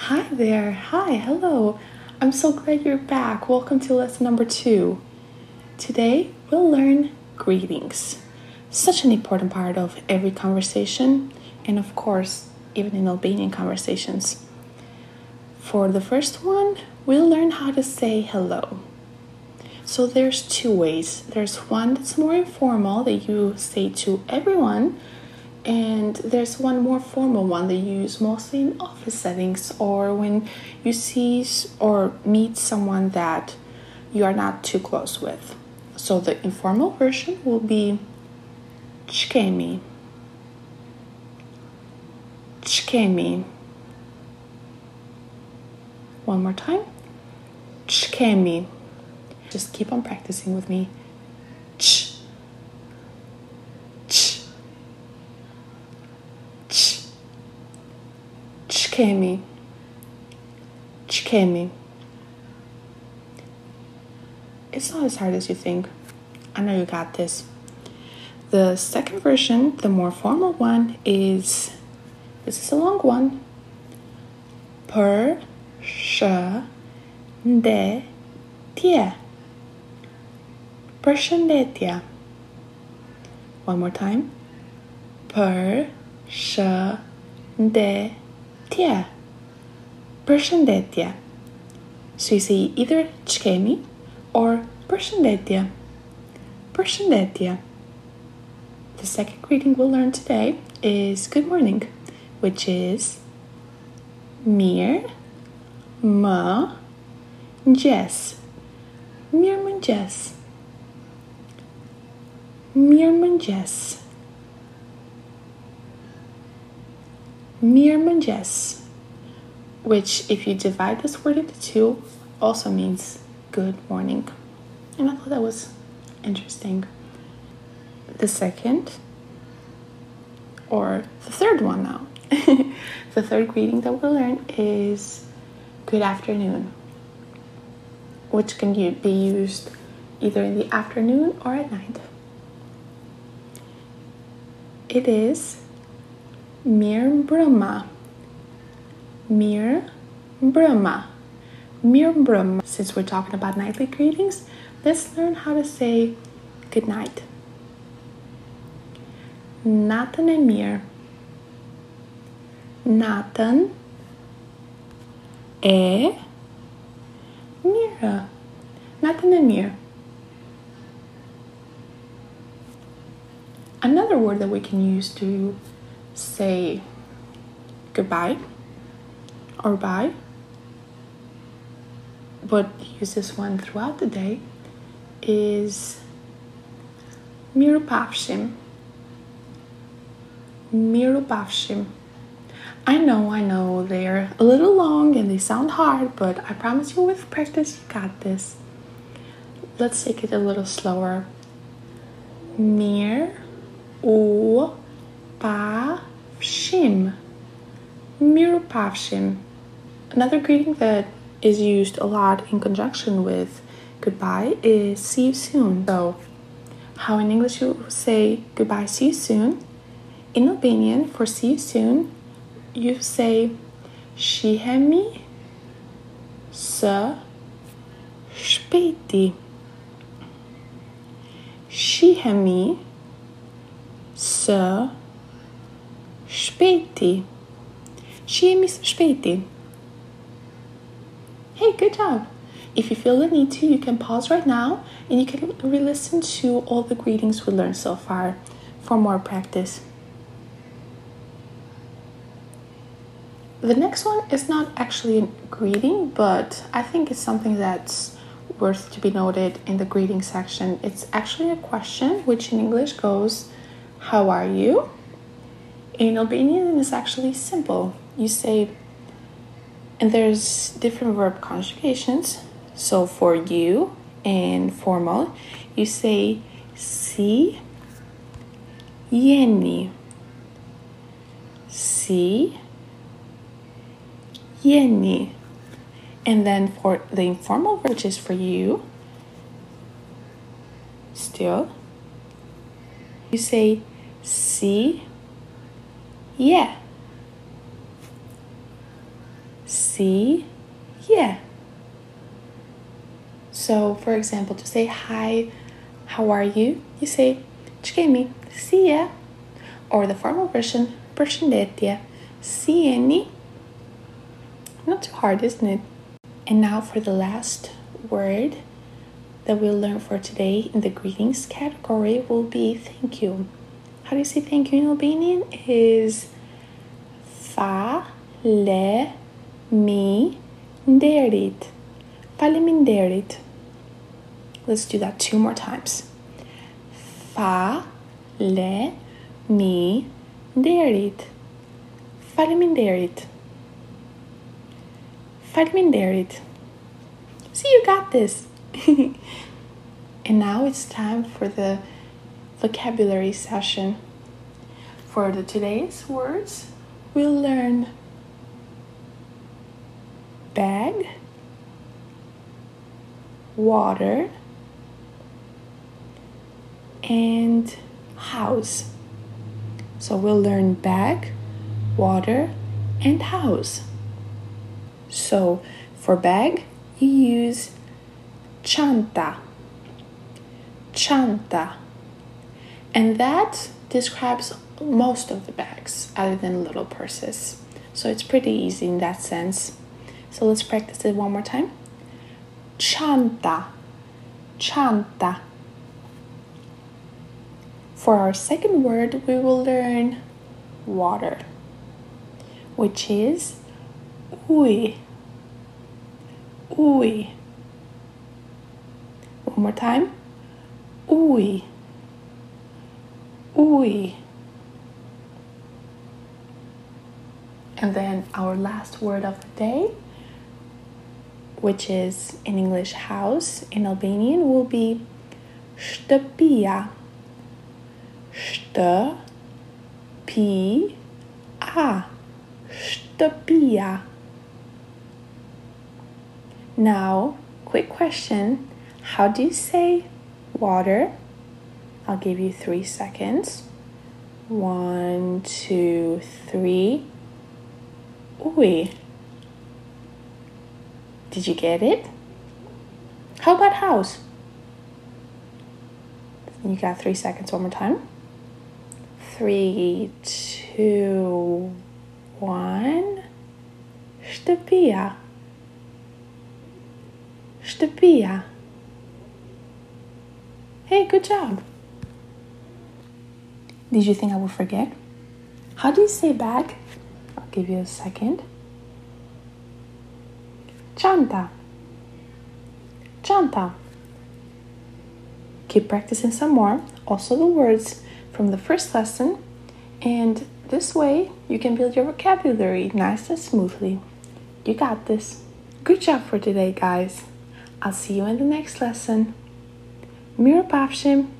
Hi there. Hi, hello. I'm so glad you're back. Welcome to lesson number two. Today we'll learn greetings. Such an important part of every conversation, and of course, even in Albanian conversations. For the first one, we'll learn how to say hello. So there's two ways. There's one that's more informal that you say to everyone and there's one more formal one that you use mostly in office settings or when you see or meet someone that you are not too close with. So the informal version will be chkemi. Chkemi. One more time. Chkemi. Just keep on practicing with me. Chkemi. Chkemi. It's not as hard as you think. I know you got this. The second version, the more formal one, is this is a long one. Per shë ndetje. Përshëndetje. One more time. Për shëndetje. Tja. Përshëndetje. So you say either çkemi or përshëndetje. Përshëndetje. The second greeting we'll learn today is good morning, which is mir më ngjes. Mirë më ngjes. Mirë më ngjes. Mirmanjes, which, if you divide this word into two, also means good morning. And I thought that was interesting. The second, or the third one now, the third greeting that we'll learn is good afternoon, which can be used either in the afternoon or at night. It is Mir Brahma. Mir Brahma. Mir Brahma. Since we're talking about nightly greetings, let's learn how to say good night. Nathan and Mir. Nathan e Mira. Nathan and Mir. Another word that we can use to say goodbye or bye, but use this one throughout the day, is mirupavshim. Mirupavshim. I know, I know, they're a little long and they sound hard, but I promise you with practice, you got this. Let's take it a little slower. Mir u Pavshim. Another greeting that is used a lot in conjunction with goodbye is see you soon. So, how in English you say goodbye, see you soon. In Albanian, for see you soon, you say shihemi së shpejti. Shihemi së Shpejti. Shihemi shpejti. Hey, good job. If you feel the need to, you can pause right now and you can re listen to all the greetings we learned so far for more practice. The next one is not actually a greeting, but I think it's something that's worth to be noted in the greeting section. It's actually a question, which in English goes, How are you? In Albanian, it's actually simple. You say, and there's different verb conjugations. So for you and formal, you say si jeni. Si jeni. And then for the informal verb, which is for you, still, you say si yeah. See, yeah. So, for example, to say hi, how are you? You say Çkemi, see ya. Or the formal version, Përshëndetje, Sieni. Not too hard, isn't it? And now for the last word that we'll learn for today in the greetings category will be thank you. How do you say thank you in Albanian? Is fa le mi nderit. Faleminderit. Let's do that two more times. Fa le mi nderit. Faleminderit. Faleminderit. See, you got this. and now it's time for the vocabulary session. For the today's words, we'll learn bag, water, and house. So we'll learn bag, water, and house. So for bag, you use chanta. Chanta. And that describes most of the bags other than little purses. So it's pretty easy in that sense. So let's practice it one more time. Chanta. Chanta. For our second word, we will learn water, which is ui. Ui. One more time. Ui. Ui. And then our last word of the day, which is in English house, in Albanian will be shtëpia. Shtëpia. Shtëpia. Now, quick question. How do you say water? I'll give you three seconds. One, two, three. Ui. Did you get it? How about house? You got three seconds one more time. Three, two, one. Shtëpia. Shtëpia. Hey, good job. Did you think I would forget? How do you say bag? Give you a second. Chanta. Chanta. Keep practicing some more. Also, the words from the first lesson. And this way, you can build your vocabulary nice and smoothly. You got this. Good job for today, guys. I'll see you in the next lesson. Pafshim!